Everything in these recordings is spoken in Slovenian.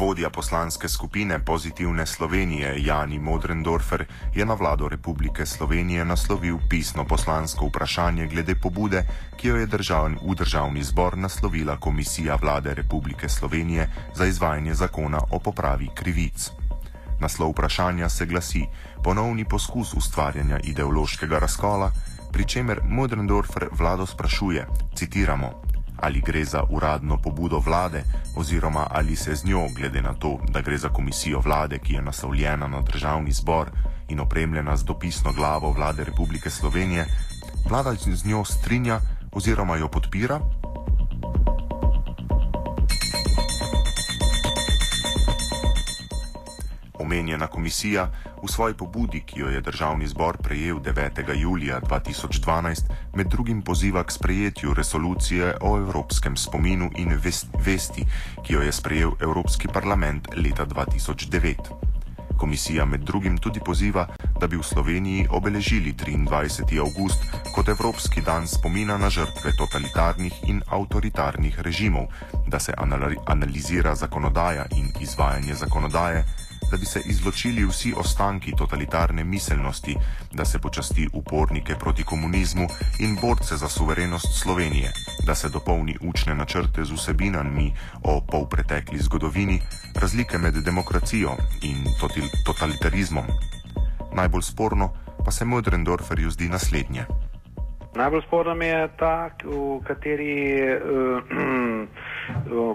Vodja poslanske skupine Pozitivne Slovenije Jani Modrendorfer je na vlado Republike Slovenije naslovil pisno poslansko vprašanje glede pobude, ki jo je državn, v državni zbor naslovila Komisija vlade Republike Slovenije za izvajanje zakona o popravi krivic. Naslov vprašanja se glasi: Ponovni poskus ustvarjanja ideološkega razkola, pri čemer Modrendorfer vlado sprašuje: Citiramo ali gre za uradno pobudo vlade, oziroma ali se z njo, glede na to, da gre za komisijo vlade, ki je naslovljena na državni zbor in opremljena z dopisno glavo vlade Republike Slovenije, vlada z njo strinja oziroma jo podpira. Omenjena komisija v svoji pobudi, ki jo je državni zbor prejel 9. julija 2012, med drugim poziva k sprejetju resolucije o evropskem spominu in vesti, ki jo je sprejel Evropski parlament leta 2009. Komisija med drugim tudi poziva, da bi v Sloveniji obeležili 23. august kot Evropski dan spomina na žrtve totalitarnih in avtoritarnih režimov, da se analizira zakonodaja in izvajanje zakonodaje da bi se izločili vsi ostanki totalitarne miselnosti, da se počasti upornike proti komunizmu in borce za suverenost Slovenije, da se dopolni učne načrte z vsebinami o polpretekli zgodovini, razlike med demokracijo in totalitarizmom. Najbolj sporno pa se Modrendorferju zdi naslednje. Najbolj sporno mi je ta, v kateri uh,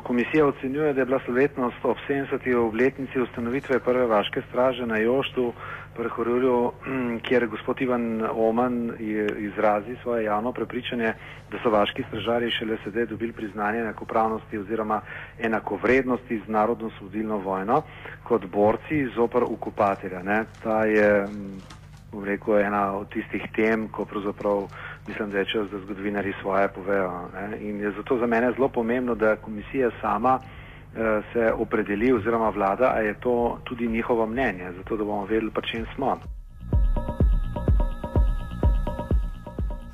komisija ocenjuje, da je bila slovetnost ob 70. obletnici ustanovitve prve vaške straže na Joštu, prehorulju, hm, kjer gospod Ivan Oman izrazi svoje javno prepričanje, da so vaški stražari šele sedaj dobili priznanje enakopravnosti oziroma enakovrednosti z narodno sodilno vojno kot borci zopr okupatorja. Ta je, hm, bom rekel, ena od tistih tem, ko pravzaprav mislim, da je čas, da zgodovinari svoje povejo. Ne? In je zato za mene zelo pomembno, da komisija sama eh, se opredeli oziroma vlada, a je to tudi njihovo mnenje, zato da bomo vedeli, pa čem smo.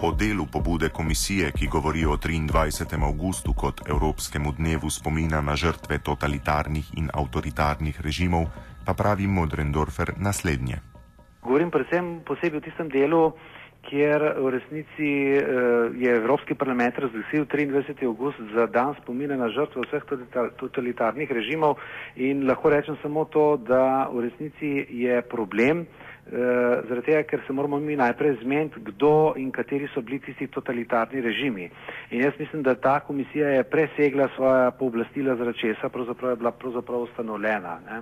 O delu pobude komisije, ki govori o 23. augustu kot Evropskemu dnevu spomina na žrtve totalitarnih in avtoritarnih režimov, pa pravi Modrendorfer naslednje. Govorim predvsem posebej o tistem delu, kjer v resnici uh, je Evropski parlament razglasil 23. august za dan spomina na žrtve vseh totalitarnih režimov in lahko rečem samo to, da v resnici je problem, uh, zaradi tega, ker se moramo mi najprej zmeniti, kdo in kateri so bili tisti totalitarni režimi. In jaz mislim, da ta komisija je presegla svoja pooblastila, zaradi česa pravzaprav je bila pravzaprav ustanovljena. Ne?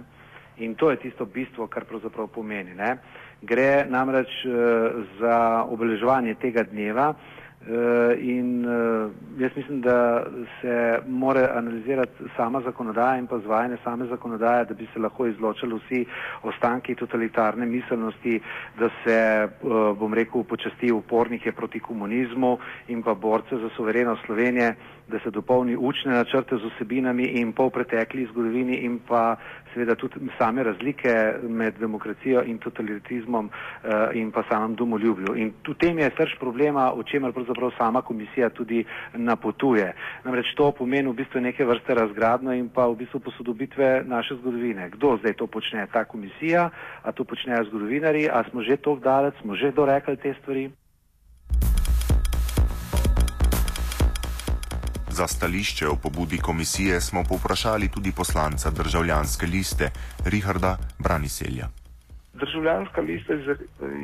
In to je tisto bistvo, kar pravzaprav pomeni. Ne? Gre namreč uh, za obeleževanje tega dneva uh, in uh, jaz mislim, da se more analizirati sama zakonodaja in pa zvajanje same zakonodaje, da bi se lahko izločili vsi ostanki totalitarne miselnosti, da se, uh, bom rekel, počasti upornike proti komunizmu in pa borce za soverenost Slovenije, da se dopolni učne načrte z osebinami in pol pretekli zgodovini in pa seveda tudi same razlike med demokracijo in totalitarizmom uh, in pa samem domoljubju. In tu tem je srč problema, o čemer pravzaprav sama komisija tudi napotuje. Namreč to pomeni v bistvu neke vrste razgradno in pa v bistvu posodobitve naše zgodovine. Kdo zdaj to počne? Ta komisija, a to počnejo zgodovinari, a smo že tok dalec, smo že dorekli te stvari? Za stališče o pobudi komisije smo povprašali tudi poslanca državljanske liste Richarda Braniselja. Državljanska lista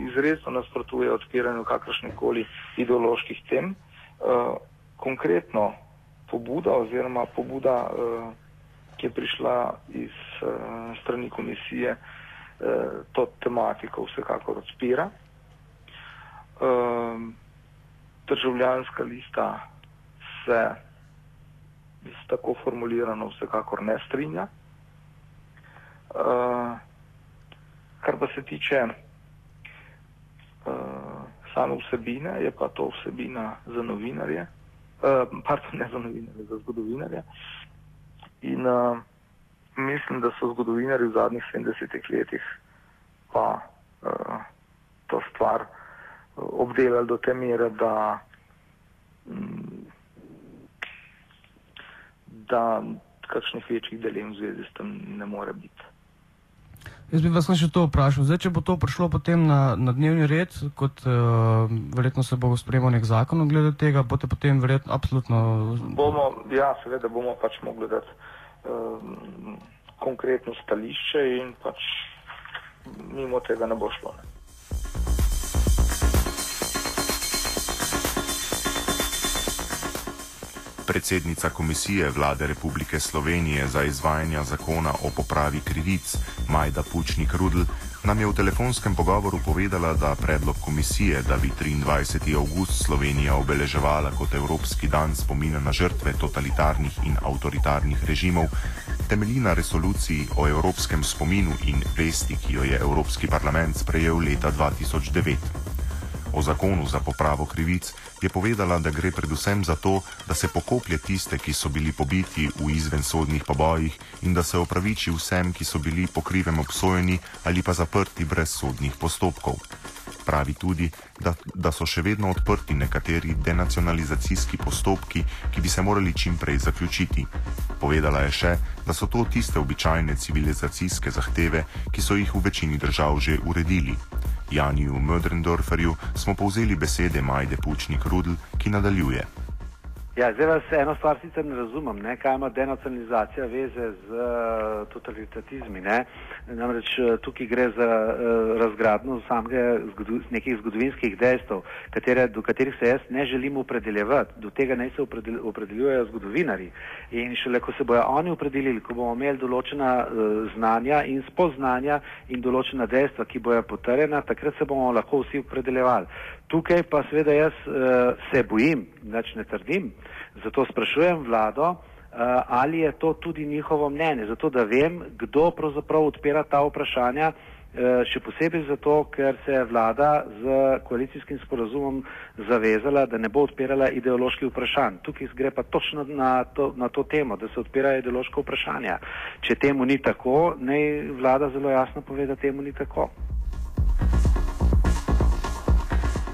izredno nasprotuje odpiranju kakršnih koli ideoloških tem. Uh, konkretno pobuda oziroma pobuda, uh, ki je prišla iz uh, strani komisije, to tematiko vsekakor odpira. Državljanska lista se s tako formulirano vsekakor ne strinja. Uh, kar pa se tiče uh, same vsebine, je pa to vsebina za novinarje, uh, pardon, ne za novinarje, za zgodovinarje. In uh, mislim, da so zgodovinari v zadnjih 70 letih pa uh, to stvar obdelali do te mere, da um, da kakšnih večjih delem v zvezi s tem ne more biti. Jaz bi vas še to vprašal. Zdaj, če bo to prišlo potem na, na dnevni red, kot uh, verjetno se bo sprejemal nek zakon glede tega, boste potem verjetno absolutno. Bomo, ja, seveda bomo pač mogli dati uh, konkretno stališče in pač mimo tega ne bo šlo. Ne. Predsednica Komisije Vlade Republike Slovenije za izvajanje zakona o popravi krivic Majda Pučnik Rudl nam je v telefonskem pogovoru povedala, da predlog komisije, da bi 23. august Slovenija obeleževala kot Evropski dan spomina na žrtve totalitarnih in avtoritarnih režimov, temelji na resoluciji o evropskem spominu in vesti, ki jo je Evropski parlament sprejel leta 2009 o zakonu za popravo krivic, je povedala, da gre predvsem za to, da se pokoplje tiste, ki so bili pobiti v izvensodnih pobojih in da se opraviči vsem, ki so bili po krivem obsojeni ali pa zaprti brez sodnih postopkov. Pravi tudi, da, da so še vedno odprti nekateri denacionalizacijski postopki, ki bi se morali čim prej zaključiti. Povedala je še, da so to tiste običajne civilizacijske zahteve, ki so jih v večini držav že uredili. Janiju Mödrendorferju smo povzeli besede Majde Pučnik Rudl, ki nadaljuje. Ja, zdaj vas eno stvar sicer ne razumem, ne, kaj ima denacionalizacija veze z uh, totalitatizmi. Ne. Namreč uh, tukaj gre za uh, razgradno samega zgodu, nekih zgodovinskih dejstev, katere, do katerih se jaz ne želim opredeljevati. Do tega naj se opredel, opredeljujejo zgodovinari. In šele ko se bojo oni opredelili, ko bomo imeli določena uh, znanja in spoznanja in določena dejstva, ki bojo potrjena, takrat se bomo lahko vsi opredeljevali. Tukaj pa seveda jaz uh, se bojim, nič ne trdim, zato sprašujem vlado, uh, ali je to tudi njihovo mnenje, zato da vem, kdo pravzaprav odpira ta vprašanja, uh, še posebej zato, ker se je vlada z koalicijskim sporozumom zavezala, da ne bo odpirala ideoloških vprašanj. Tukaj gre pa točno na to, na to temo, da se odpirajo ideološka vprašanja. Če temu ni tako, naj vlada zelo jasno pove, da temu ni tako.